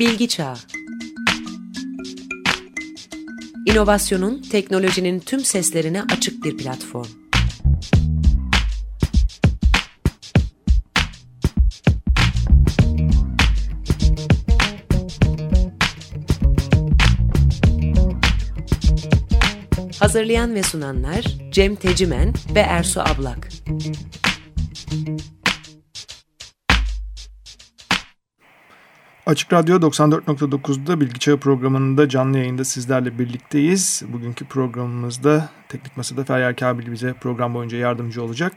Bilgi Çağı İnovasyonun, teknolojinin tüm seslerine açık bir platform. Hazırlayan ve sunanlar Cem Tecimen ve Ersu Ablak. Açık Radyo 94.9'da Bilgi Çağı programında canlı yayında sizlerle birlikteyiz. Bugünkü programımızda Teknik Masa'da Feryal Kabil bize program boyunca yardımcı olacak.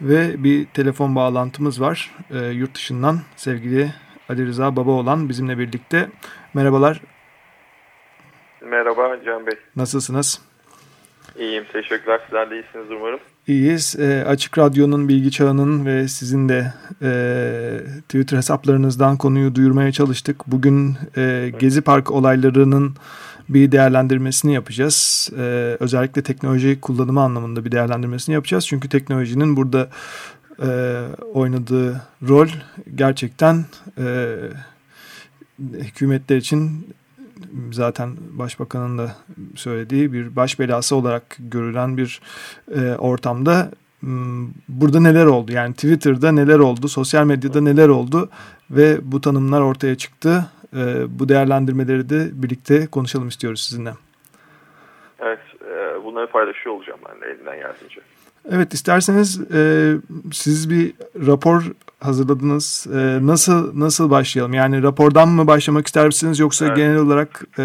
Ve bir telefon bağlantımız var. E, yurt dışından sevgili Ali Rıza Baba olan bizimle birlikte. Merhabalar. Merhaba Can Bey. Nasılsınız? İyiyim, teşekkürler. Sizler de iyisiniz umarım. İyiyiz. E, Açık Radyo'nun, Bilgi Çağı'nın ve sizin de e, Twitter hesaplarınızdan konuyu duyurmaya çalıştık. Bugün e, Gezi Park olaylarının bir değerlendirmesini yapacağız. E, özellikle teknoloji kullanımı anlamında bir değerlendirmesini yapacağız. Çünkü teknolojinin burada e, oynadığı rol gerçekten e, hükümetler için zaten başbakanın da söylediği bir baş belası olarak görülen bir e, ortamda burada neler oldu? Yani Twitter'da neler oldu? Sosyal medyada neler oldu? Ve bu tanımlar ortaya çıktı. E, bu değerlendirmeleri de birlikte konuşalım istiyoruz sizinle. Evet, e, bunları paylaşıyor olacağım ben de elinden yardımcı. Evet isterseniz e, siz bir rapor hazırladınız. E, nasıl nasıl başlayalım? Yani rapordan mı başlamak ister misiniz yoksa evet. genel olarak e,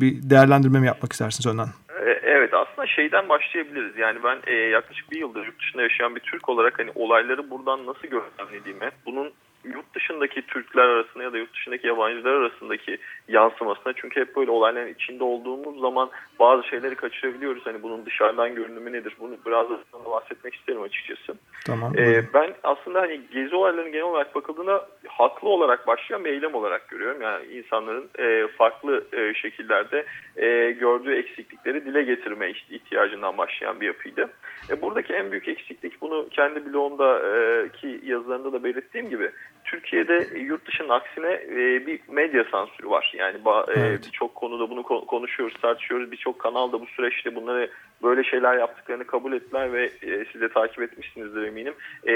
bir değerlendirme mi yapmak istersiniz önden? E, evet aslında şeyden başlayabiliriz. Yani ben e, yaklaşık bir yıldır yurt dışında yaşayan bir Türk olarak hani olayları buradan nasıl gözlemlediğimi, bunun yurt dışındaki Türkler arasında ya da yurt dışındaki yabancılar arasındaki yansımasına çünkü hep böyle olayların içinde olduğumuz zaman bazı şeyleri kaçırabiliyoruz. Hani bunun dışarıdan görünümü nedir? Bunu biraz da bahsetmek isterim açıkçası. Tamam. Ee, ben aslında hani gezi olaylarının genel olarak bakıldığında haklı olarak başlayan bir eylem olarak görüyorum. Yani insanların e, farklı e, şekillerde e, gördüğü eksiklikleri dile getirme ihtiyacından başlayan bir yapıydı. E, buradaki en büyük eksiklik bunu kendi blogumdaki yazılarında da belirttiğim gibi Türkiye'de yurt dışının aksine e, bir medya sansürü var. Yani e, evet. birçok konuda bunu konuşuyoruz, tartışıyoruz. Birçok kanalda bu süreçte bunları böyle şeyler yaptıklarını kabul ettiler ve e, siz de takip etmişsinizdir eminim. E,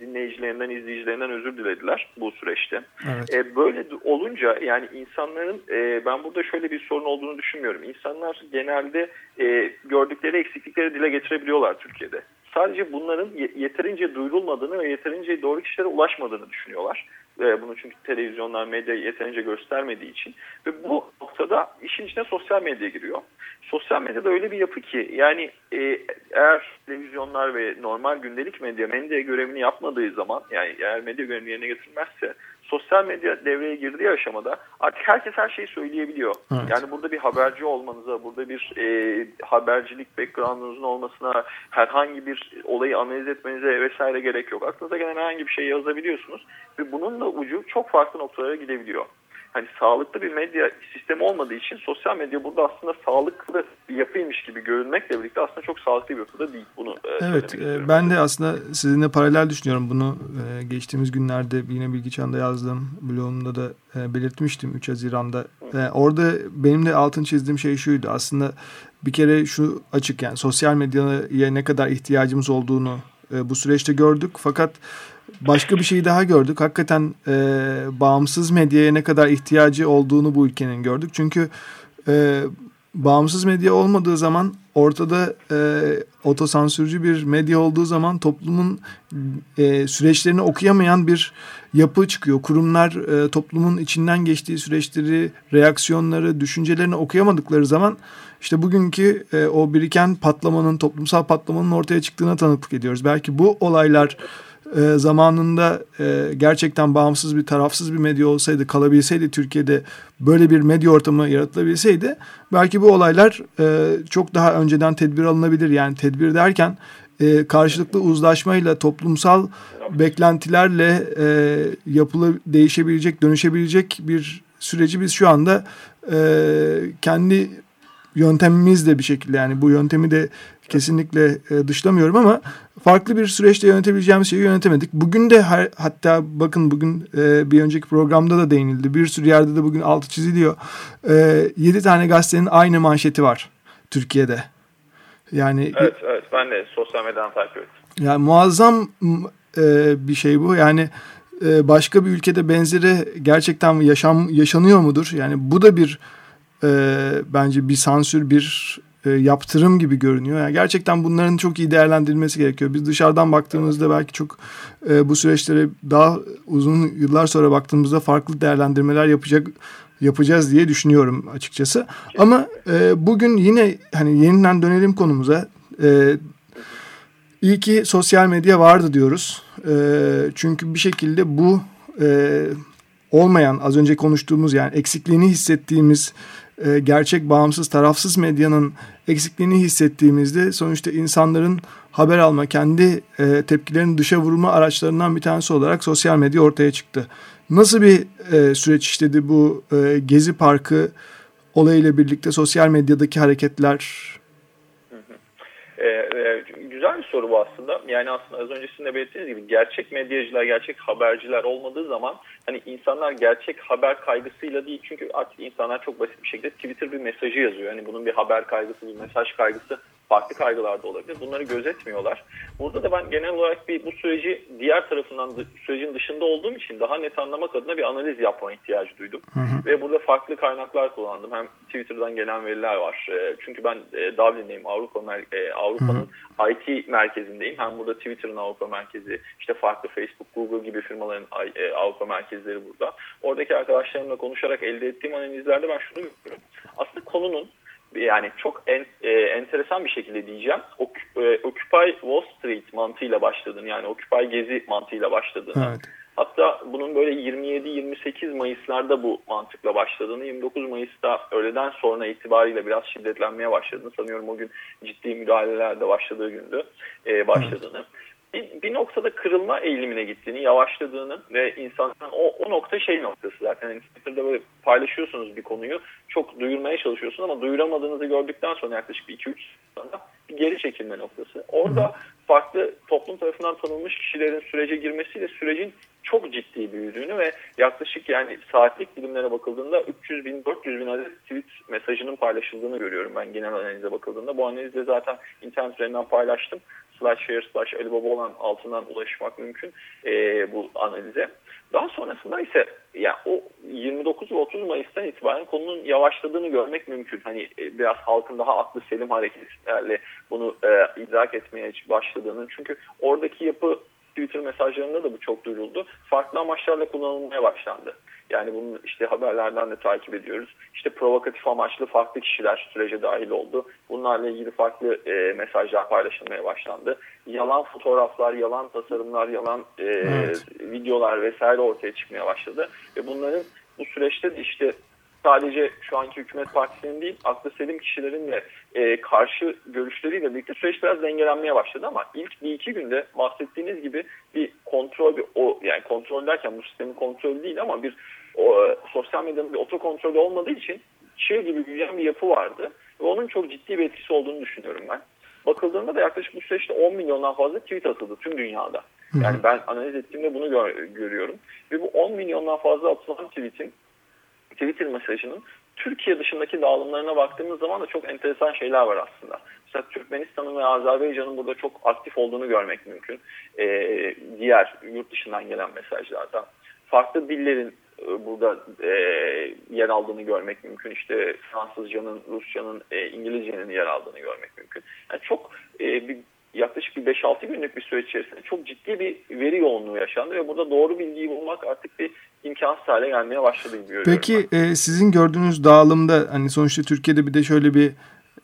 dinleyicilerinden, izleyicilerinden özür dilediler bu süreçte. Evet. E, böyle olunca yani insanların e, ben burada şöyle bir sorun olduğunu düşünmüyorum. İnsanlar genelde e, gördükleri eksiklikleri dile getirebiliyorlar Türkiye'de sadece bunların yeterince duyurulmadığını ve yeterince doğru kişilere ulaşmadığını düşünüyorlar. Bunu çünkü televizyonlar, medya yeterince göstermediği için. Ve bu noktada işin içine sosyal medya giriyor. Sosyal medyada öyle bir yapı ki yani e, eğer televizyonlar ve normal gündelik medya medya görevini yapmadığı zaman yani eğer medya görevini yerine getirmezse sosyal medya devreye girdiği aşamada artık herkes her şeyi söyleyebiliyor. Evet. Yani burada bir haberci olmanıza, burada bir e, habercilik background'unuzun olmasına, herhangi bir olayı analiz etmenize vesaire gerek yok. Aklınıza gelen herhangi bir şey yazabiliyorsunuz ve bunun da ucu çok farklı noktalara gidebiliyor hani sağlıklı bir medya sistemi olmadığı için sosyal medya burada aslında sağlıklı bir yapıymış gibi görünmekle birlikte aslında çok sağlıklı bir yapıda değil. Bunu e, Evet e, ben de aslında sizinle paralel düşünüyorum. Bunu e, geçtiğimiz günlerde yine Bilgi Çağ'da yazdım. Blogumda da e, belirtmiştim 3 Haziran'da. E, orada benim de altın çizdiğim şey şuydu. Aslında bir kere şu açık yani sosyal medyaya ne kadar ihtiyacımız olduğunu e, bu süreçte gördük. Fakat başka bir şey daha gördük. Hakikaten e, bağımsız medyaya ne kadar ihtiyacı olduğunu bu ülkenin gördük. Çünkü e, bağımsız medya olmadığı zaman ortada e, otosansürcü bir medya olduğu zaman toplumun e, süreçlerini okuyamayan bir yapı çıkıyor. Kurumlar e, toplumun içinden geçtiği süreçleri, reaksiyonları, düşüncelerini okuyamadıkları zaman işte bugünkü e, o biriken patlamanın, toplumsal patlamanın ortaya çıktığına tanıklık ediyoruz. Belki bu olaylar e, zamanında e, gerçekten bağımsız bir tarafsız bir medya olsaydı kalabilseydi Türkiye'de böyle bir medya ortamı yaratılabilseydi belki bu olaylar e, çok daha önceden tedbir alınabilir. Yani tedbir derken e, karşılıklı uzlaşmayla toplumsal beklentilerle e, yapılı değişebilecek dönüşebilecek bir süreci biz şu anda e, kendi yöntemimizle bir şekilde yani bu yöntemi de kesinlikle e, dışlamıyorum ama farklı bir süreçte yönetebileceğimiz şeyi yönetemedik. Bugün de her, hatta bakın bugün e, bir önceki programda da değinildi. Bir sürü yerde de bugün altı çiziliyor. E, yedi tane gazetenin aynı manşeti var Türkiye'de. Yani Evet, evet. Ben de sosyal medyadan takip ettim. Yani muazzam e, bir şey bu. Yani e, başka bir ülkede benzeri gerçekten yaşam yaşanıyor mudur? Yani bu da bir e, bence bir sansür, bir e, yaptırım gibi görünüyor. Yani gerçekten bunların çok iyi değerlendirilmesi gerekiyor. Biz dışarıdan baktığımızda belki çok e, bu süreçlere daha uzun yıllar sonra baktığımızda farklı değerlendirmeler yapacak yapacağız diye düşünüyorum açıkçası. Ama e, bugün yine hani yeniden dönelim konumuza. E, iyi ki sosyal medya vardı diyoruz. E, çünkü bir şekilde bu e, olmayan az önce konuştuğumuz yani eksikliğini hissettiğimiz e, gerçek bağımsız tarafsız medyanın eksikliğini hissettiğimizde sonuçta insanların haber alma kendi e, tepkilerini dışa vurma araçlarından bir tanesi olarak sosyal medya ortaya çıktı. Nasıl bir e, süreç işledi bu e, Gezi Parkı olayıyla birlikte sosyal medyadaki hareketler? Ee, e, güzel bir soru bu aslında. Yani aslında az öncesinde belirttiğiniz gibi gerçek medyacılar, gerçek haberciler olmadığı zaman hani insanlar gerçek haber kaygısıyla değil çünkü artık insanlar çok basit bir şekilde Twitter bir mesajı yazıyor. Hani bunun bir haber kaygısı, bir mesaj kaygısı farklı kaygılar da olabilir. Bunları gözetmiyorlar. Burada da ben genel olarak bir bu süreci diğer tarafından sürecin dışında olduğum için daha net anlamak adına bir analiz yapma ihtiyacı duydum. Hı hı. Ve burada farklı kaynaklar kullandım. Hem Twitter'dan gelen veriler var. E, çünkü ben e, Dublin'deyim. Avrupa e, Avrupa'nın IT merkezindeyim. Hem burada Twitter'ın Avrupa merkezi, işte farklı Facebook, Google gibi firmaların Avrupa merkezleri burada. Oradaki arkadaşlarımla konuşarak elde ettiğim analizlerde ben şunu görüyorum. Aslında konunun yani çok en, e, enteresan bir şekilde diyeceğim. E, Occupy Wall Street mantığıyla başladığını yani Occupy Gezi mantığıyla başladığını. Evet. Hatta bunun böyle 27-28 Mayıs'larda bu mantıkla başladığını, 29 Mayıs'ta öğleden sonra itibariyle biraz şiddetlenmeye başladığını sanıyorum o gün ciddi müdahaleler de başladığı gündü e, başladığını. Evet bir, bir noktada kırılma eğilimine gittiğini, yavaşladığını ve insanların o, o nokta şey noktası zaten. Yani Twitter'da böyle paylaşıyorsunuz bir konuyu, çok duyurmaya çalışıyorsunuz ama duyuramadığınızı gördükten sonra yaklaşık 2-3 sonra bir geri çekilme noktası. Orada farklı toplum tarafından tanınmış kişilerin sürece girmesiyle sürecin çok ciddi büyüdüğünü ve yaklaşık yani saatlik dilimlere bakıldığında 300 bin 400 bin adet tweet mesajının paylaşıldığını görüyorum ben genel analize bakıldığında. Bu analizde zaten internet üzerinden paylaştım slash share slash Alibaba olan altından ulaşmak mümkün e, bu analize. Daha sonrasında ise yani o 29 ve 30 Mayıs'tan itibaren konunun yavaşladığını görmek mümkün. Hani e, biraz halkın daha aklı selim hareketlerle bunu e, idrak etmeye başladığını. Çünkü oradaki yapı Twitter mesajlarında da bu çok duyuruldu. Farklı amaçlarla kullanılmaya başlandı. Yani bunu işte haberlerden de takip ediyoruz. İşte provokatif amaçlı farklı kişiler sürece dahil oldu. Bunlarla ilgili farklı e, mesajlar paylaşılmaya başlandı. Yalan fotoğraflar, yalan tasarımlar, yalan e, evet. videolar vesaire ortaya çıkmaya başladı. Ve bunların bu süreçte de işte sadece şu anki hükümet partisinin değil aklı selim kişilerin de e, karşı görüşleriyle birlikte süreç biraz dengelenmeye başladı ama ilk bir iki günde bahsettiğiniz gibi bir kontrol bir o yani kontrol derken bu sistemin kontrolü değil ama bir o, sosyal medyanın bir otokontrolü olmadığı için çığ gibi büyüyen bir yapı vardı ve onun çok ciddi bir etkisi olduğunu düşünüyorum ben. Bakıldığında da yaklaşık bu süreçte 10 milyondan fazla tweet atıldı tüm dünyada. Yani ben analiz ettiğimde bunu gör, görüyorum. Ve bu 10 milyondan fazla atılan tweetin Twitter mesajının Türkiye dışındaki dağılımlarına baktığımız zaman da çok enteresan şeyler var aslında. Mesela Türkmenistan'ın ve Azerbaycan'ın burada çok aktif olduğunu görmek mümkün. Ee, diğer yurt dışından gelen mesajlarda. Farklı dillerin e, burada e, yer aldığını görmek mümkün. İşte Fransızcanın, Rusçanın, e, İngilizcenin yer aldığını görmek mümkün. Yani çok e, bir yaklaşık bir 5-6 günlük bir süreç içerisinde çok ciddi bir veri yoğunluğu yaşandı ve burada doğru bilgiyi bulmak artık bir imkansız hale gelmeye başladı gibi görüyorum. Peki e, sizin gördüğünüz dağılımda hani sonuçta Türkiye'de bir de şöyle bir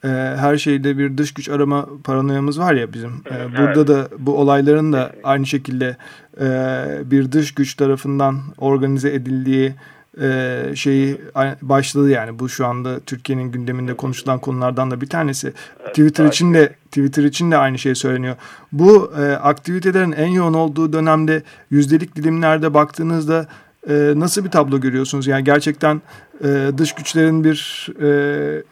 e, her şeyde bir dış güç arama paranoyamız var ya bizim. E, burada evet. da bu olayların da aynı şekilde e, bir dış güç tarafından organize edildiği e, şeyi başladı yani bu şu anda Türkiye'nin gündeminde konuşulan konulardan da bir tanesi. Twitter için de Twitter için de aynı şey söyleniyor. Bu e, aktivitelerin en yoğun olduğu dönemde yüzdelik dilimlerde baktığınızda e, nasıl bir tablo görüyorsunuz? Yani gerçekten e, dış güçlerin bir e,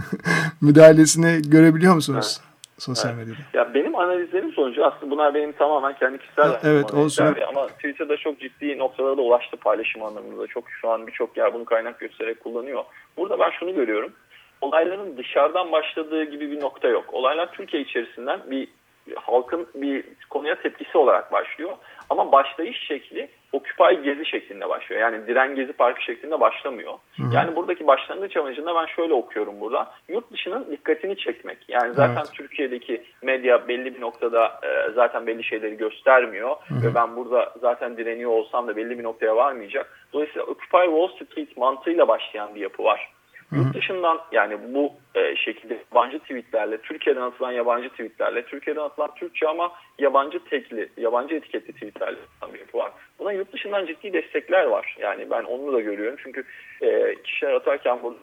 müdahalesini görebiliyor musunuz? Sosyal evet. medyada. Ya benim analizlerim sonucu aslında bunlar benim tamamen kendi kişisel ha, evet, olsun. ama Twitter'da çok ciddi noktalara da ulaştı paylaşım anlamında. Çok şu an birçok yer bunu kaynak göstererek kullanıyor. Burada ben şunu görüyorum. Olayların dışarıdan başladığı gibi bir nokta yok. Olaylar Türkiye içerisinden bir halkın bir konuya tepkisi olarak başlıyor. Ama başlayış şekli Occupy Gezi şeklinde başlıyor. Yani Diren Gezi Parkı şeklinde başlamıyor. Hı hı. Yani buradaki başlangıç amacında ben şöyle okuyorum burada. Yurt dışının dikkatini çekmek. Yani zaten evet. Türkiye'deki medya belli bir noktada e, zaten belli şeyleri göstermiyor. Hı hı. Ve ben burada zaten direniyor olsam da belli bir noktaya varmayacak. Dolayısıyla Occupy Wall Street mantığıyla başlayan bir yapı var. Yurt dışından yani bu e, şekilde yabancı tweetlerle, Türkiye'den atılan yabancı tweetlerle, Türkiye'den atılan Türkçe ama yabancı tekli, yabancı etiketli tweetlerle bir yapı var. Buna yurt dışından ciddi destekler var. Yani ben onu da görüyorum. Çünkü e, kişiler atarken burada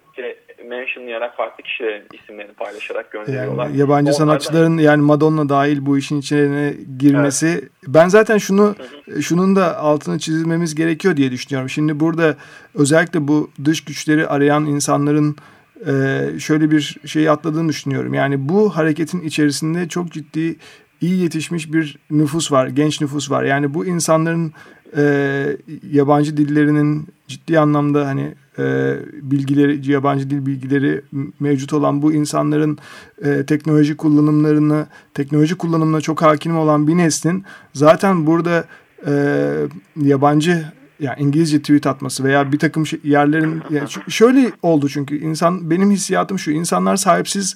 mentionlayarak farklı kişilerin isimlerini paylaşarak gönderiyorlar. Yani yabancı Onlardan... sanatçıların yani Madonna dahil bu işin içine girmesi. Evet. Ben zaten şunu hı hı. şunun da altını çizmemiz gerekiyor diye düşünüyorum. Şimdi burada özellikle bu dış güçleri arayan insanların e, şöyle bir şeyi atladığını düşünüyorum. Yani bu hareketin içerisinde çok ciddi iyi yetişmiş bir nüfus var, genç nüfus var. Yani bu insanların e, yabancı dillerinin ciddi anlamda hani e, bilgileri, yabancı dil bilgileri mevcut olan bu insanların e, teknoloji kullanımlarını, teknoloji kullanımına çok hakim olan bir neslin zaten burada e, yabancı yani İngilizce tweet atması veya bir takım şey, yerlerin yani şöyle oldu çünkü insan benim hissiyatım şu insanlar sahipsiz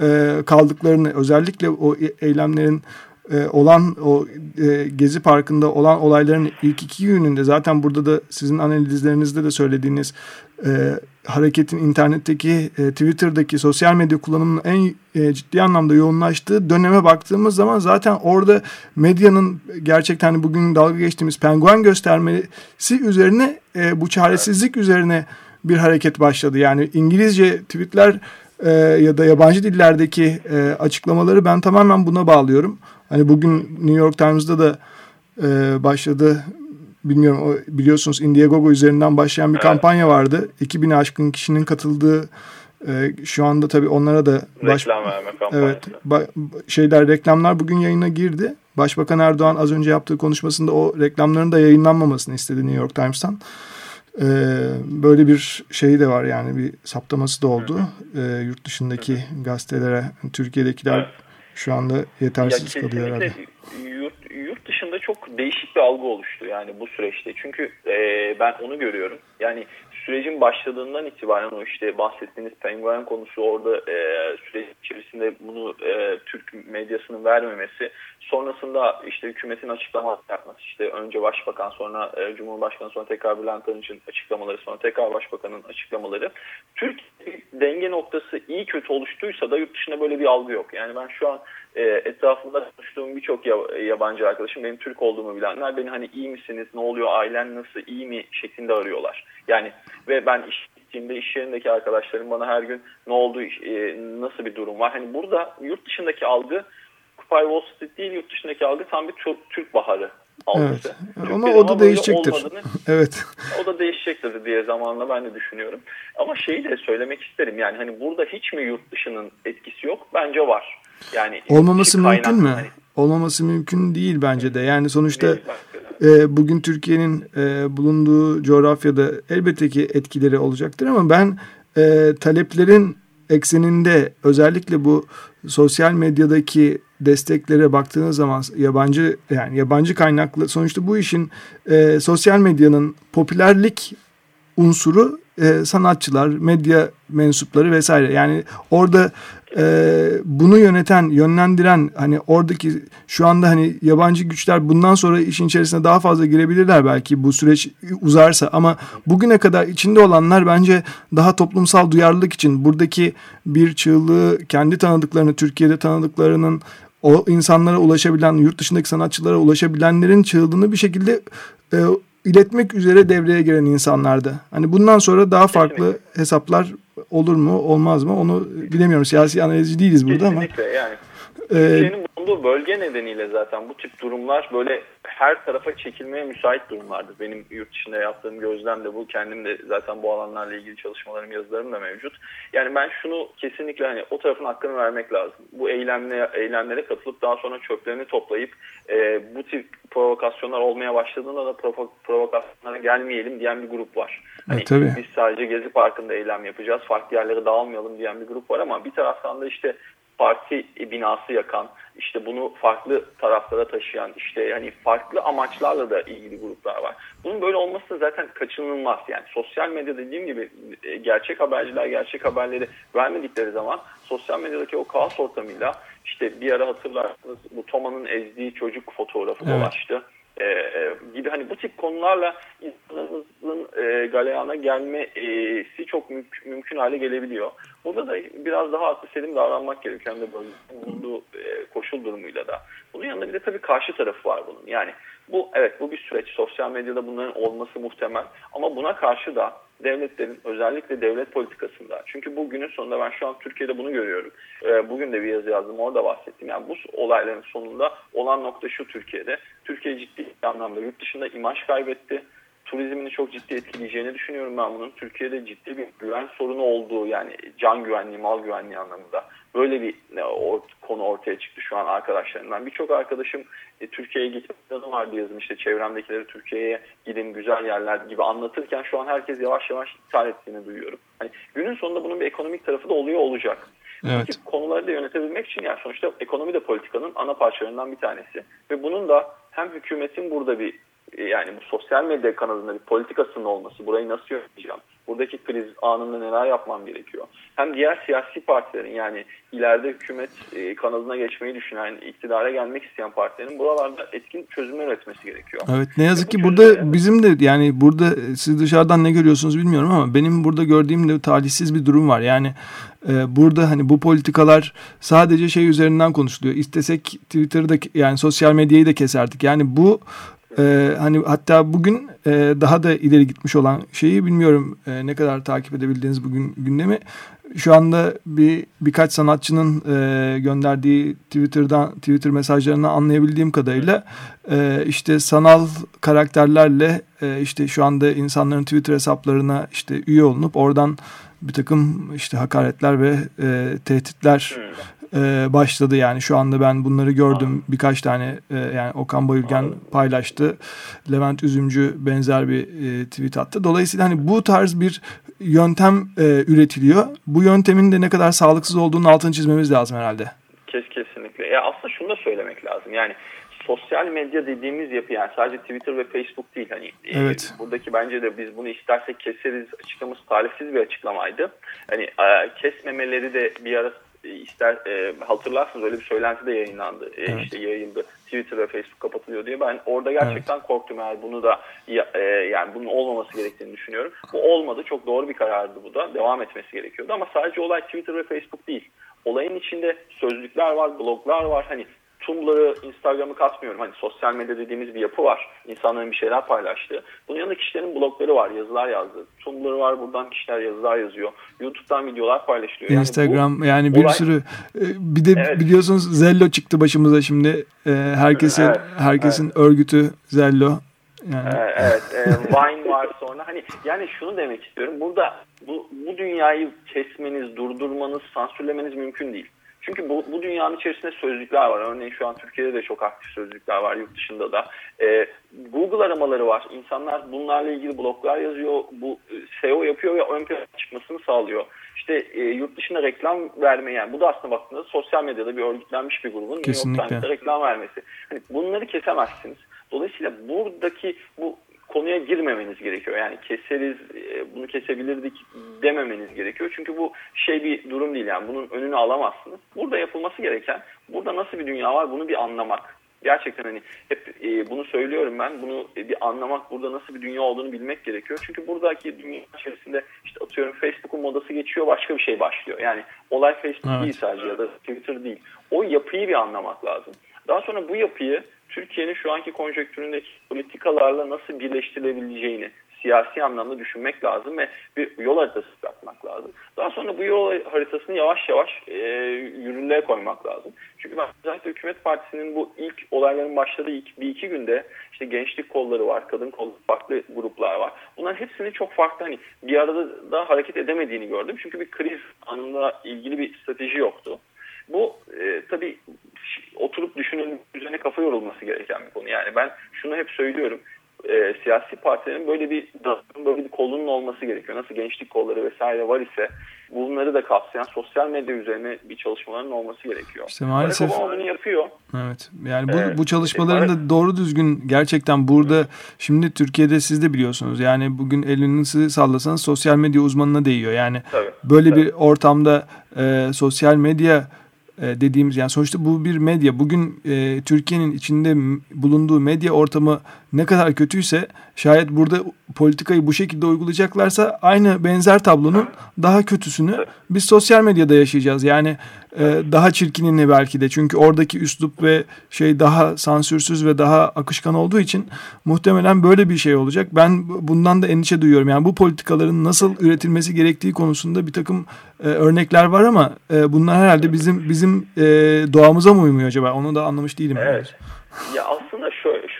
e, kaldıklarını özellikle o e, eylemlerin e, olan o e, Gezi Parkı'nda olan olayların ilk iki gününde zaten burada da sizin analizlerinizde de söylediğiniz e, hareketin internetteki, e, Twitter'daki sosyal medya kullanımının en e, ciddi anlamda yoğunlaştığı döneme baktığımız zaman zaten orada medyanın gerçekten hani bugün dalga geçtiğimiz penguen göstermesi üzerine e, bu çaresizlik üzerine bir hareket başladı. Yani İngilizce tweetler e, ya da yabancı dillerdeki e, açıklamaları ben tamamen buna bağlıyorum. Hani bugün New York Times'da da e, başladı. Bilmiyorum o, biliyorsunuz Indiegogo üzerinden başlayan bir evet. kampanya vardı. 2000'e aşkın kişinin katıldığı e, şu anda tabii onlara da baş... reklam verme kampanyası. Evet, ba, şeyler reklamlar bugün yayına girdi. Başbakan Erdoğan az önce yaptığı konuşmasında o reklamların da yayınlanmamasını istedi New York Times'tan. Ee, böyle bir şey de var yani bir saptaması da oldu. Ee, yurt dışındaki gazetelere, Türkiye'dekiler evet. Şu anda yetersiz ya kalıyor herhalde. Yurt, yurt dışında çok değişik bir algı oluştu yani bu süreçte. Çünkü e, ben onu görüyorum. Yani sürecin başladığından itibaren o işte bahsettiğiniz penguen konusu orada e, süreç içerisinde bunu e, Türk medyasının vermemesi sonrasında işte hükümetin açıklama yapması işte önce başbakan sonra e, cumhurbaşkanı sonra tekrar Bülent Arınç'ın açıklamaları sonra tekrar başbakanın açıklamaları Türk denge noktası iyi kötü oluştuysa da yurt dışında böyle bir algı yok. Yani ben şu an e, etrafımda konuştuğum birçok yabancı arkadaşım benim Türk olduğumu bilenler beni hani iyi misiniz ne oluyor ailen nasıl iyi mi şeklinde arıyorlar. Yani ve ben iş gittiğimde iş yerindeki arkadaşlarım bana her gün ne oldu, e, nasıl bir durum var. Hani burada yurt dışındaki algı Kupay Wall Street değil yurt dışındaki algı tam bir Türk, Türk baharı algısı. Evet. Ama o da değişecektir. evet. O da değişecektir diye zamanla ben de düşünüyorum. Ama şeyi de söylemek isterim yani hani burada hiç mi yurt dışının etkisi yok? Bence var. Yani olmaması mümkün mü? Hani, olmaması mümkün değil bence de. Yani sonuçta e, bugün Türkiye'nin e, bulunduğu coğrafyada elbette ki etkileri olacaktır ama ben e, taleplerin ekseninde özellikle bu sosyal medyadaki desteklere baktığınız zaman yabancı yani yabancı kaynaklı sonuçta bu işin e, sosyal medyanın popülerlik unsuru e, sanatçılar, medya mensupları vesaire. Yani orada e, bunu yöneten, yönlendiren hani oradaki şu anda hani yabancı güçler bundan sonra işin içerisine daha fazla girebilirler belki bu süreç uzarsa. Ama bugüne kadar içinde olanlar bence daha toplumsal duyarlılık için buradaki bir çığlığı kendi tanıdıklarını, Türkiye'de tanıdıklarının o insanlara ulaşabilen, yurt dışındaki sanatçılara ulaşabilenlerin çığlığını bir şekilde e, iletmek üzere devreye giren insanlardı. Hani bundan sonra daha farklı Kesinlikle. hesaplar olur mu olmaz mı onu bilemiyorum. Siyasi analizci değiliz burada Kesinlikle ama. yani. Türkiye'nin bulunduğu bölge nedeniyle zaten bu tip durumlar böyle her tarafa çekilmeye müsait durumlardır. Benim yurt dışında yaptığım gözlem de bu. Kendim de zaten bu alanlarla ilgili çalışmalarım, yazılarım da mevcut. Yani ben şunu kesinlikle hani o tarafın hakkını vermek lazım. Bu eylemle, eylemlere katılıp daha sonra çöplerini toplayıp e, bu tip provokasyonlar olmaya başladığında da provo provokasyonlara gelmeyelim diyen bir grup var. Hani e, tabii. Biz sadece Gezi Parkı'nda eylem yapacağız, farklı yerlere dağılmayalım diyen bir grup var ama bir taraftan da işte parti binası yakan, işte bunu farklı taraflara taşıyan, işte yani farklı amaçlarla da ilgili gruplar var. Bunun böyle olması zaten kaçınılmaz. Yani sosyal medya dediğim gibi e, gerçek haberciler gerçek haberleri vermedikleri zaman sosyal medyadaki o kaos ortamıyla işte bir ara hatırlarsınız bu Toma'nın ezdiği çocuk fotoğrafı evet. dolaştı e, e, gibi hani bu tip konularla insanımızın e, galeyana gelmesi çok mümkün, mümkün hale gelebiliyor. Burada da biraz daha aklı selim davranmak gerekiyor. Hem de bulunduğu e, koşul durumuyla da. Bunun yanında bir de tabii karşı tarafı var bunun. Yani bu evet bu bir süreç. Sosyal medyada bunların olması muhtemel. Ama buna karşı da devletlerin özellikle devlet politikasında. Çünkü bu günün sonunda ben şu an Türkiye'de bunu görüyorum. E, bugün de bir yazı yazdım orada bahsettim. Yani bu olayların sonunda olan nokta şu Türkiye'de. Türkiye ciddi anlamda yurt dışında imaj kaybetti turizmini çok ciddi etkileyeceğini düşünüyorum ben bunun. Türkiye'de ciddi bir güven sorunu olduğu yani can güvenliği, mal güvenliği anlamında böyle bir ne, o, konu ortaya çıktı şu an arkadaşlarımdan. Birçok arkadaşım e, Türkiye'ye gitme planı vardı yazım işte çevremdekileri Türkiye'ye gidin güzel yerler gibi anlatırken şu an herkes yavaş yavaş iptal ettiğini duyuyorum. Hani günün sonunda bunun bir ekonomik tarafı da oluyor olacak. Evet. Bu konuları da yönetebilmek için yani sonuçta ekonomi de politikanın ana parçalarından bir tanesi. Ve bunun da hem hükümetin burada bir yani bu sosyal medya kanalında bir politikasının olması, burayı nasıl yöneteceğim, buradaki kriz anında neler yapmam gerekiyor. Hem diğer siyasi partilerin yani ileride hükümet e, kanalına geçmeyi düşünen, iktidara gelmek isteyen partilerin buralarda etkin çözümler üretmesi gerekiyor. Evet ne yazık ki burada yani. bizim de yani burada siz dışarıdan ne görüyorsunuz bilmiyorum ama benim burada gördüğüm de talihsiz bir durum var. Yani e, burada hani bu politikalar sadece şey üzerinden konuşuluyor. İstesek Twitter'da yani sosyal medyayı da keserdik. Yani bu ee, hani hatta bugün e, daha da ileri gitmiş olan şeyi bilmiyorum e, ne kadar takip edebildiğiniz bugün gündemi. Şu anda bir birkaç sanatçının e, gönderdiği Twitter'dan Twitter mesajlarını anlayabildiğim kadarıyla e, işte sanal karakterlerle e, işte şu anda insanların Twitter hesaplarına işte üye olunup oradan bir takım işte hakaretler ve e, tehditler e, başladı. Yani şu anda ben bunları gördüm. Birkaç tane e, yani Okan Bayülgen paylaştı. Levent Üzümcü benzer bir e, tweet attı. Dolayısıyla hani bu tarz bir yöntem e, üretiliyor. Bu yöntemin de ne kadar sağlıksız olduğunu altını çizmemiz lazım herhalde. Kes, kesinlikle. Ya aslında şunu da söylemek lazım. Yani sosyal medya dediğimiz yapı yani sadece Twitter ve Facebook değil. Hani e, evet. e, buradaki bence de biz bunu istersek keseriz açıklaması talihsiz bir açıklamaydı. Hani e, kesmemeleri de bir ara ister e, hatırlarsınız öyle bir söylenti de yayınlandı. E, evet. işte yayıldı. Twitter ve Facebook kapatılıyor diye. Ben orada gerçekten evet. korktum eğer bunu da e, yani bunun olmaması gerektiğini düşünüyorum. Bu olmadı. Çok doğru bir karardı bu da. Devam etmesi gerekiyordu ama sadece olay Twitter ve Facebook değil. Olayın içinde sözlükler var, bloglar var. Hani Tumblr'ı, Instagram'ı katmıyorum. Hani sosyal medya dediğimiz bir yapı var. İnsanların bir şeyler paylaştığı. Bunun yanında kişilerin blogları var, yazılar yazdı. Tumblr var, buradan kişiler yazılar yazıyor. YouTube'dan videolar paylaşılıyor. Yani Instagram bu, yani bir olay... sürü e, bir de evet. biliyorsunuz Zello çıktı başımıza şimdi. E, herkesin evet, herkesin evet. örgütü Zello. Yani. Evet, e, Vine var sonra. Hani yani şunu demek istiyorum. Burada bu, bu dünyayı kesmeniz, durdurmanız, sansürlemeniz mümkün değil. Çünkü bu, bu dünyanın içerisinde sözlükler var. Örneğin şu an Türkiye'de de çok aktif sözlükler var, yurt dışında da. Ee, Google aramaları var. İnsanlar bunlarla ilgili bloglar yazıyor, bu e, SEO yapıyor ve ön plana çıkmasını sağlıyor. İşte e, yurt dışında reklam vermeyen, bu da aslında baktığınızda sosyal medyada bir örgütlenmiş bir grubun New York Times'ta reklam vermesi. Hani bunları kesemezsiniz. Dolayısıyla buradaki bu konuya girmemeniz gerekiyor. Yani keseriz, e, bunu kesebilirdik dememeniz gerekiyor. Çünkü bu şey bir durum değil yani bunun önünü alamazsınız. Burada yapılması gereken, burada nasıl bir dünya var bunu bir anlamak. Gerçekten hani hep e, bunu söylüyorum ben. Bunu bir anlamak, burada nasıl bir dünya olduğunu bilmek gerekiyor. Çünkü buradaki dünya içerisinde işte atıyorum Facebook'un modası geçiyor, başka bir şey başlıyor. Yani olay Facebook evet. değil sadece ya da Twitter değil. O yapıyı bir anlamak lazım. Daha sonra bu yapıyı Türkiye'nin şu anki konjonktüründeki politikalarla nasıl birleştirilebileceğini, siyasi anlamda düşünmek lazım ve bir yol haritası yapmak lazım. Daha sonra bu yol haritasını yavaş yavaş e, yürürlüğe koymak lazım. Çünkü ben özellikle hükümet partisinin bu ilk olayların başladığı ilk bir iki günde işte gençlik kolları var, kadın kolları, farklı gruplar var. Bunların hepsini çok farklı hani bir arada da hareket edemediğini gördüm. Çünkü bir kriz anında ilgili bir strateji yoktu. Bu e, tabii kafa yorulması gereken bir konu. Yani ben şunu hep söylüyorum e, siyasi partilerin böyle bir böyle bir kolunun olması gerekiyor. Nasıl gençlik kolları vesaire var ise bunları da kapsayan sosyal medya üzerine bir çalışmaların olması gerekiyor. İşte maalesef Barack Obama bunu yapıyor. Evet. Yani bu evet. bu çalışmaların da doğru düzgün gerçekten burada evet. şimdi Türkiye'de siz de biliyorsunuz. Yani bugün elinizi sallasanız sosyal medya uzmanına değiyor. Yani Tabii. böyle Tabii. bir ortamda e, sosyal medya e, dediğimiz yani sonuçta bu bir medya. Bugün e, Türkiye'nin içinde bulunduğu medya ortamı ne kadar kötüyse şayet burada politikayı bu şekilde uygulayacaklarsa aynı benzer tablonun daha kötüsünü biz sosyal medyada yaşayacağız. Yani e, daha çirkinini belki de çünkü oradaki üslup ve şey daha sansürsüz ve daha akışkan olduğu için muhtemelen böyle bir şey olacak. Ben bundan da endişe duyuyorum. Yani bu politikaların nasıl üretilmesi gerektiği konusunda bir takım e, örnekler var ama e, bunlar herhalde bizim bizim e, doğamıza mı uymuyor acaba? Onu da anlamış değilim. Evet. ya aslında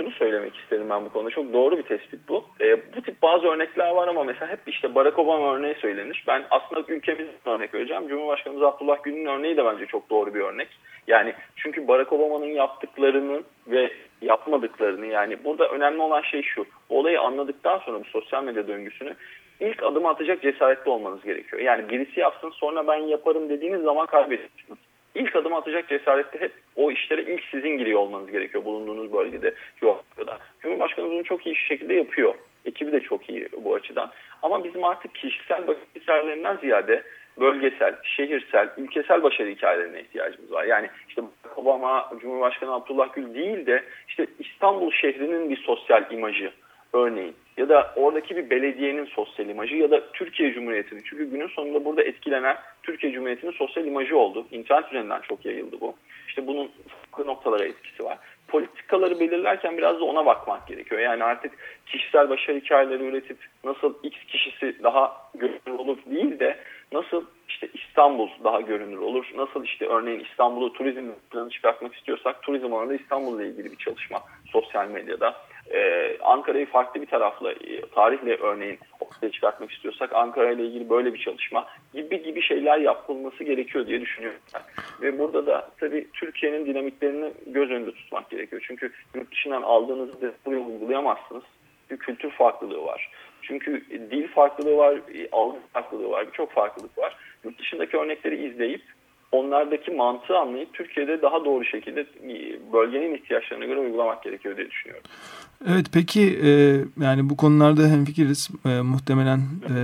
şunu söylemek isterim ben bu konuda. Çok doğru bir tespit bu. E, bu tip bazı örnekler var ama mesela hep işte Barack Obama örneği söylenir. Ben aslında ülkemizin örnek vereceğim. Cumhurbaşkanımız Abdullah Gül'ün örneği de bence çok doğru bir örnek. Yani çünkü Barack Obama'nın yaptıklarının ve yapmadıklarını yani burada önemli olan şey şu. Olayı anladıktan sonra bu sosyal medya döngüsünü ilk adım atacak cesaretli olmanız gerekiyor. Yani birisi yapsın sonra ben yaparım dediğiniz zaman kaybediyorsunuz ilk adım atacak cesarette hep o işlere ilk sizin giriyor olmanız gerekiyor bulunduğunuz bölgede, coğrafyada. Cumhurbaşkanımız bunu çok iyi şekilde yapıyor. Ekibi de çok iyi bu açıdan. Ama bizim artık kişisel başarı hikayelerinden ziyade bölgesel, şehirsel, ülkesel başarı hikayelerine ihtiyacımız var. Yani işte Obama, Cumhurbaşkanı Abdullah Gül değil de işte İstanbul şehrinin bir sosyal imajı örneğin ya da oradaki bir belediyenin sosyal imajı ya da Türkiye Cumhuriyeti'nin. Çünkü günün sonunda burada etkilenen Türkiye Cumhuriyeti'nin sosyal imajı oldu. İnternet üzerinden çok yayıldı bu. İşte bunun farklı noktalara etkisi var. Politikaları belirlerken biraz da ona bakmak gerekiyor. Yani artık kişisel başarı hikayeleri üretip nasıl X kişisi daha görünür olur değil de nasıl işte İstanbul daha görünür olur. Nasıl işte örneğin İstanbul'u turizm planı çıkartmak istiyorsak turizm alanında İstanbul'la ilgili bir çalışma sosyal medyada ee, Ankara'yı farklı bir tarafla, e, tarihle örneğin ortaya çıkartmak istiyorsak Ankara ile ilgili böyle bir çalışma gibi gibi şeyler yapılması gerekiyor diye düşünüyorum. Ve burada da tabii Türkiye'nin dinamiklerini göz önünde tutmak gerekiyor. Çünkü yurt dışından aldığınızı buraya uygulayamazsınız. Bir kültür farklılığı var. Çünkü dil farklılığı var, e, algı farklılığı var, birçok farklılık var. Yurt dışındaki örnekleri izleyip onlardaki mantığı anlayıp Türkiye'de daha doğru şekilde e, bölgenin ihtiyaçlarına göre uygulamak gerekiyor diye düşünüyorum. Evet peki e, yani bu konularda hemfikiriz. E, muhtemelen e,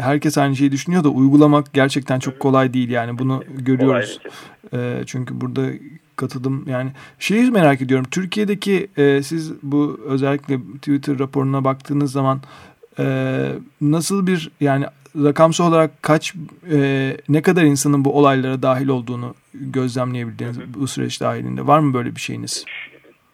herkes aynı şeyi düşünüyor da uygulamak gerçekten çok kolay değil. Yani bunu görüyoruz. E, çünkü burada katıldım yani şeyi merak ediyorum. Türkiye'deki e, siz bu özellikle Twitter raporuna baktığınız zaman e, nasıl bir yani rakamsal olarak kaç e, ne kadar insanın bu olaylara dahil olduğunu gözlemleyebildiğiniz bu süreç dahilinde var mı böyle bir şeyiniz?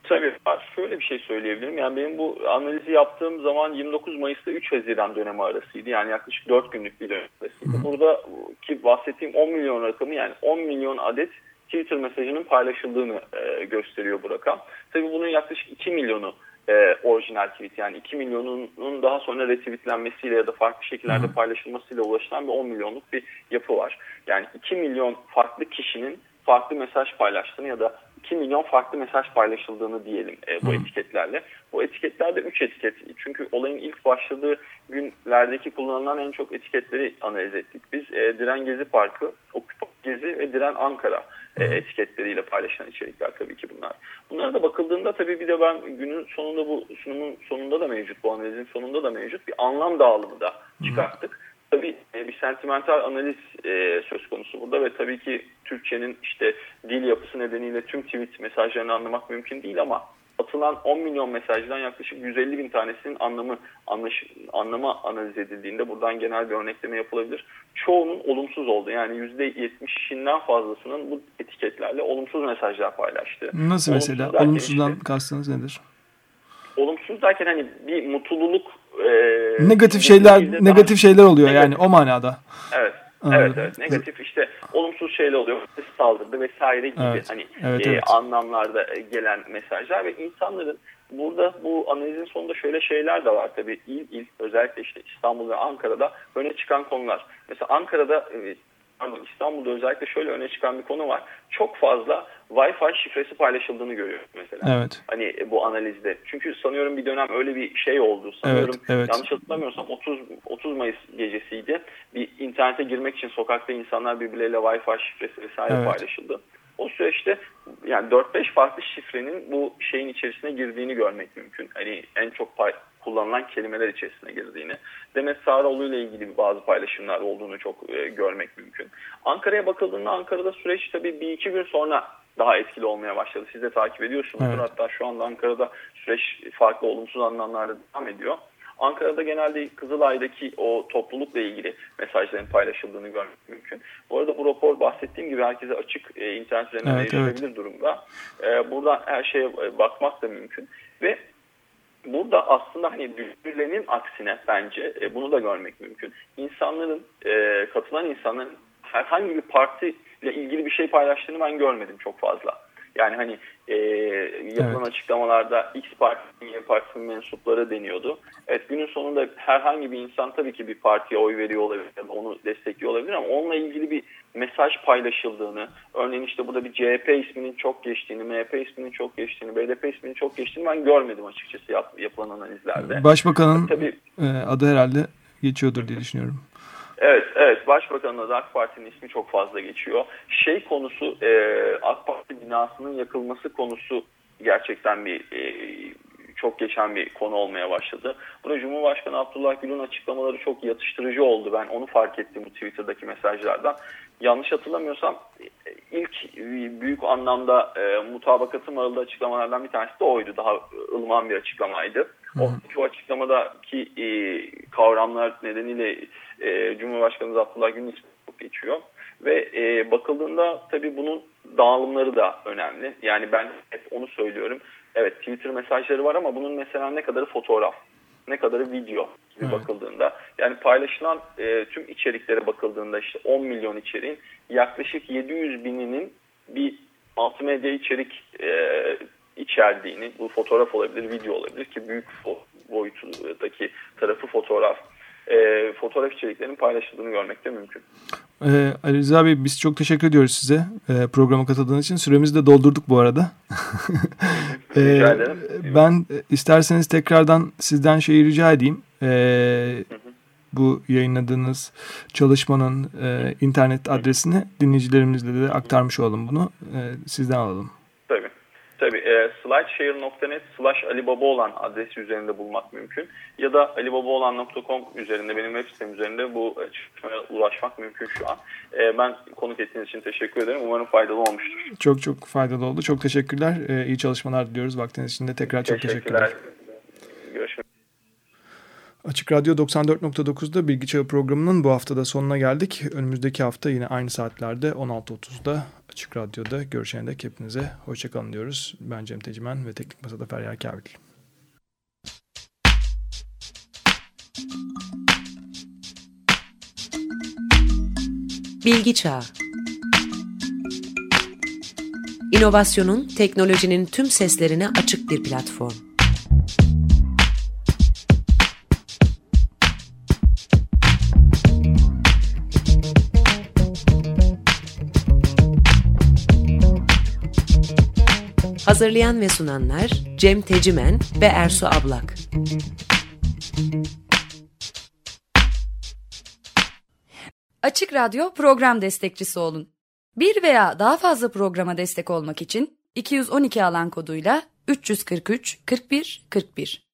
Tabii var. Şöyle bir şey söyleyebilirim. Yani benim bu analizi yaptığım zaman 29 Mayıs'ta 3 Haziran dönemi arasıydı. Yani yaklaşık 4 günlük bir dönem arasıydı. Burada ki bahsettiğim 10 milyon rakamı yani 10 milyon adet Twitter mesajının paylaşıldığını e, gösteriyor bu rakam. Tabii bunun yaklaşık 2 milyonu e, orijinal tweet yani 2 milyonunun daha sonra retweetlenmesiyle ya da farklı şekillerde paylaşılmasıyla ulaşılan bir 10 milyonluk bir yapı var. Yani 2 milyon farklı kişinin farklı mesaj paylaştığını ya da 2 milyon farklı mesaj paylaşıldığını diyelim e, bu Hı. etiketlerle. Bu etiketlerde 3 etiket. Çünkü olayın ilk başladığı günlerdeki kullanılan en çok etiketleri analiz ettik. Biz e, Diren Gezi Parkı, Okupa Gezi ve Diren Ankara e, etiketleriyle paylaşılan içerikler tabii ki bunlar. Bunlara da bakıldığında tabii bir de ben günün sonunda bu sunumun sonunda da mevcut, bu analizin sonunda da mevcut bir anlam dağılımı da çıkarttık. Tabii e, bir sentimental analiz e, söz konusu burada ve tabii ki Türkçenin işte dil yapısı nedeniyle tüm tweet mesajlarını anlamak mümkün değil ama atılan 10 milyon mesajdan yaklaşık 150 bin tanesinin anlamı anlaş, anlama analiz edildiğinde buradan genel bir örnekleme yapılabilir. Çoğunun olumsuz oldu. Yani %70'inden fazlasının bu etiketlerle olumsuz mesajlar paylaştı. Nasıl olumsuz mesela? Olumsuzdan işte, kastınız nedir? Olumsuz derken hani bir mutluluk e, negatif şeyler negatif şeyler oluyor negatif. yani o manada. Evet. Evet evet negatif işte olumsuz şeyler oluyor saldırdı vesaire gibi evet, hani evet, evet. E, anlamlarda gelen mesajlar ve insanların burada bu analizin sonunda şöyle şeyler de var tabii il il özellikle işte İstanbul ve Ankara'da öne çıkan konular. Mesela Ankara'da e, pardon İstanbul'da özellikle şöyle öne çıkan bir konu var. Çok fazla Wi-Fi şifresi paylaşıldığını görüyoruz mesela. Evet. Hani bu analizde. Çünkü sanıyorum bir dönem öyle bir şey oldu. Sanıyorum evet, evet. yanlış hatırlamıyorsam 30 30 Mayıs gecesiydi. Bir internete girmek için sokakta insanlar birbirleriyle Wi-Fi şifresi vesaire evet. paylaşıldı. O süreçte yani 4-5 farklı şifrenin bu şeyin içerisine girdiğini görmek mümkün. Hani en çok pay, kullanılan kelimeler içerisine girdiğini. Demet Sağroğlu ile ilgili bazı paylaşımlar olduğunu çok e, görmek mümkün. Ankara'ya bakıldığında Ankara'da süreç tabii bir iki gün sonra daha etkili olmaya başladı. Siz de takip ediyorsunuz. Evet. Hatta şu anda Ankara'da süreç farklı olumsuz anlamlarda devam ediyor. Ankara'da genelde Kızılay'daki o toplulukla ilgili mesajların paylaşıldığını görmek mümkün. Bu arada bu rapor bahsettiğim gibi herkese açık e, internet üzerinden evet, erişilebilir evet. durumda. E, buradan her şeye e, bakmak da mümkün. Ve burada aslında hani birbirlerinin aksine bence e, bunu da görmek mümkün. İnsanların, e, katılan insanların herhangi bir parti ile ilgili bir şey paylaştığını ben görmedim çok fazla. Yani hani e, yapılan evet. açıklamalarda X partinin Y partisinin mensupları deniyordu. Evet günün sonunda herhangi bir insan tabii ki bir partiye oy veriyor olabilir, onu destekliyor olabilir ama onunla ilgili bir mesaj paylaşıldığını, örneğin işte burada bir CHP isminin çok geçtiğini, MHP isminin çok geçtiğini, BDP isminin çok geçtiğini ben görmedim açıkçası yap, yapılan analizlerde. Başbakanın tabii, e, adı herhalde geçiyordur diye düşünüyorum. Evet, evet. Başbakanın da AK Parti'nin ismi çok fazla geçiyor. Şey konusu, e, AK Parti binasının yakılması konusu gerçekten bir e, çok geçen bir konu olmaya başladı. Burada Cumhurbaşkanı Abdullah Gül'ün açıklamaları çok yatıştırıcı oldu. Ben onu fark ettim bu Twitter'daki mesajlardan. Yanlış hatırlamıyorsam ilk büyük anlamda e, mutabakatı maralı açıklamalardan bir tanesi de oydu. Daha ılıman bir açıklamaydı. O, o açıklamadaki e, kavramlar nedeniyle e, Cumhurbaşkanı Abdullah Gül'ün geçiyor. Ve e, bakıldığında tabii bunun dağılımları da önemli. Yani ben hep onu söylüyorum. Evet Twitter mesajları var ama bunun mesela ne kadarı fotoğraf, ne kadarı video gibi evet. bakıldığında. Yani paylaşılan e, tüm içeriklere bakıldığında işte 10 milyon içeriğin yaklaşık 700 bininin bir multimedya içerik e, içerdiğini, bu fotoğraf olabilir, video olabilir ki büyük boyutundaki tarafı fotoğraf e, fotoğraf içeriklerinin paylaşıldığını görmek de mümkün. Ee, Ali Rıza Bey biz çok teşekkür ediyoruz size e, programa katıldığınız için. Süremizi de doldurduk bu arada. ee, rica ederim. Ben isterseniz tekrardan sizden şeyi rica edeyim. Ee, bu yayınladığınız çalışmanın e, internet adresini dinleyicilerimizle de aktarmış olalım bunu. E, sizden alalım. E, slideshare.net slash alibaba olan adresi üzerinde bulmak mümkün. Ya da alibabaolan.com üzerinde benim web sitem üzerinde bu çalışmaya ulaşmak mümkün şu an. E, ben konuk ettiğiniz için teşekkür ederim. Umarım faydalı olmuştur. Çok çok faydalı oldu. Çok teşekkürler. E, iyi çalışmalar diliyoruz. Vaktiniz için de tekrar çok teşekkürler. teşekkürler. Açık Radyo 94.9'da Bilgi Çağı programının bu haftada sonuna geldik. Önümüzdeki hafta yine aynı saatlerde 16.30'da Açık Radyo'da görüşene dek hepinize hoşçakalın diyoruz. Ben Cem Tecimen ve Teknik Masa'da Feryal Kabil. Bilgi Çağı İnovasyonun, teknolojinin tüm seslerine açık bir platform. Hazırlayan ve sunanlar Cem Tecimen ve Ersu Ablak. Açık Radyo program destekçisi olun. Bir veya daha fazla programa destek olmak için 212 alan koduyla 343 41 41